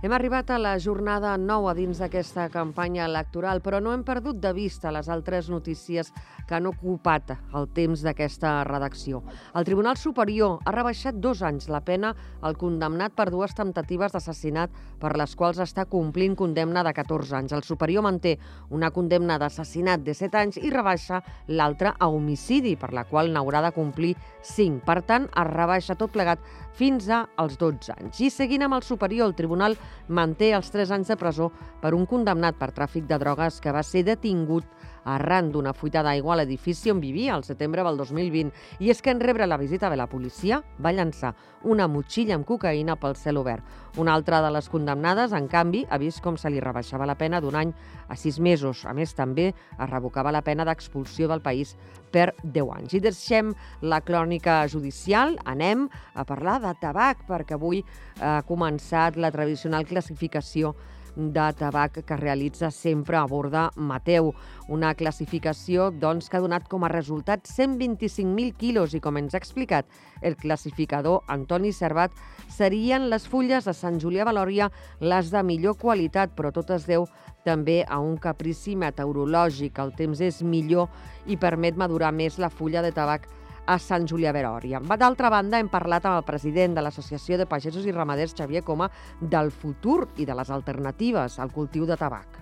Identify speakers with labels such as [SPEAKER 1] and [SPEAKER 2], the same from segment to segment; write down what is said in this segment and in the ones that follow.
[SPEAKER 1] Hem arribat a la jornada nova dins d'aquesta campanya electoral, però no hem perdut de vista les altres notícies que han ocupat el temps d'aquesta redacció. El Tribunal Superior ha rebaixat dos anys la pena al condemnat per dues temptatives d'assassinat per les quals està complint condemna de 14 anys. El Superior manté una condemna d'assassinat de 7 anys i rebaixa l'altra a homicidi, per la qual n'haurà de complir 5. Per tant, es rebaixa tot plegat fins als 12 anys. I seguint amb el superior, el tribunal manté els 3 anys de presó per un condemnat per tràfic de drogues que va ser detingut arran d'una fuita d'aigua a l'edifici on vivia al setembre del 2020. I és que en rebre la visita de la policia va llançar una motxilla amb cocaïna pel cel obert. Una altra de les condemnades, en canvi, ha vist com se li rebaixava la pena d'un any a sis mesos. A més, també es revocava la pena d'expulsió del país per 10 anys. I deixem la crònica judicial, anem a parlar de tabac, perquè avui ha començat la tradicional classificació de tabac que realitza sempre a Borda Mateu. Una classificació doncs, que ha donat com a resultat 125.000 quilos i, com ens ha explicat el classificador Antoni Servat, serien les fulles de Sant Julià Valòria les de millor qualitat, però tot es deu també a un caprici meteorològic. El temps és millor i permet madurar més la fulla de tabac a Sant Julià Veròria. D'altra banda, hem parlat amb el president de l'Associació de Pagesos i Ramaders, Xavier Coma, del futur i de les alternatives al cultiu de tabac.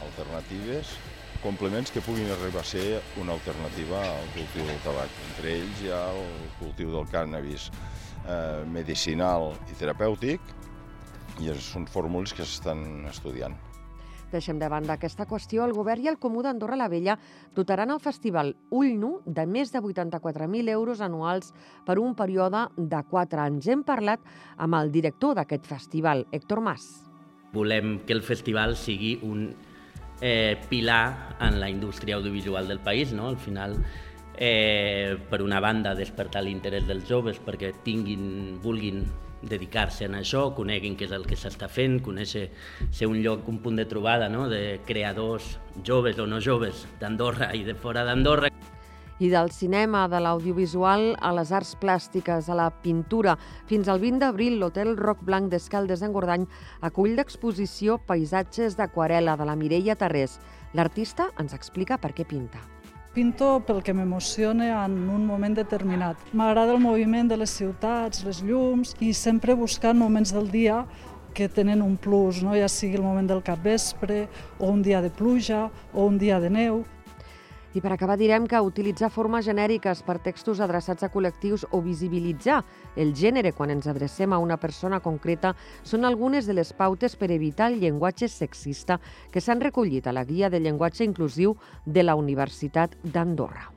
[SPEAKER 2] Alternatives, complements que puguin arribar a ser una alternativa al cultiu del tabac. Entre ells hi ha el cultiu del cànnabis eh, medicinal i terapèutic i són fórmules que s'estan estudiant.
[SPEAKER 1] Deixem de banda aquesta qüestió. El govern i el Comú d'Andorra la Vella dotaran el festival Ull Nu de més de 84.000 euros anuals per un període de 4 anys. Hem parlat amb el director d'aquest festival, Héctor Mas.
[SPEAKER 3] Volem que el festival sigui un eh, pilar en la indústria audiovisual del país. No? Al final, eh, per una banda, despertar l'interès dels joves perquè tinguin, vulguin dedicar-se a això, coneguin què és el que s'està fent, conèixer ser un lloc, un punt de trobada no? de creadors joves o no joves d'Andorra i de fora d'Andorra.
[SPEAKER 1] I del cinema, de l'audiovisual, a les arts plàstiques, a la pintura. Fins al 20 d'abril, l'Hotel Roc Blanc d'Escaldes d'Engordany acull l'exposició Paisatges d'aquarela de la Mireia Tarrés. L'artista ens explica per què pinta.
[SPEAKER 4] Pinto pel que m'emociona en un moment determinat. M'agrada el moviment de les ciutats, les llums i sempre buscant moments del dia que tenen un plus, no? ja sigui el moment del capvespre, o un dia de pluja, o un dia de neu.
[SPEAKER 1] I per acabar direm que utilitzar formes genèriques per textos adreçats a col·lectius o visibilitzar el gènere quan ens adrecem a una persona concreta són algunes de les pautes per evitar el llenguatge sexista que s'han recollit a la Guia de Llenguatge Inclusiu de la Universitat d'Andorra.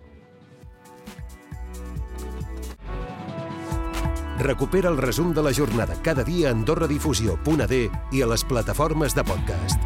[SPEAKER 5] Recupera el resum de la jornada cada dia a AndorraDifusió.d i a les plataformes de podcast.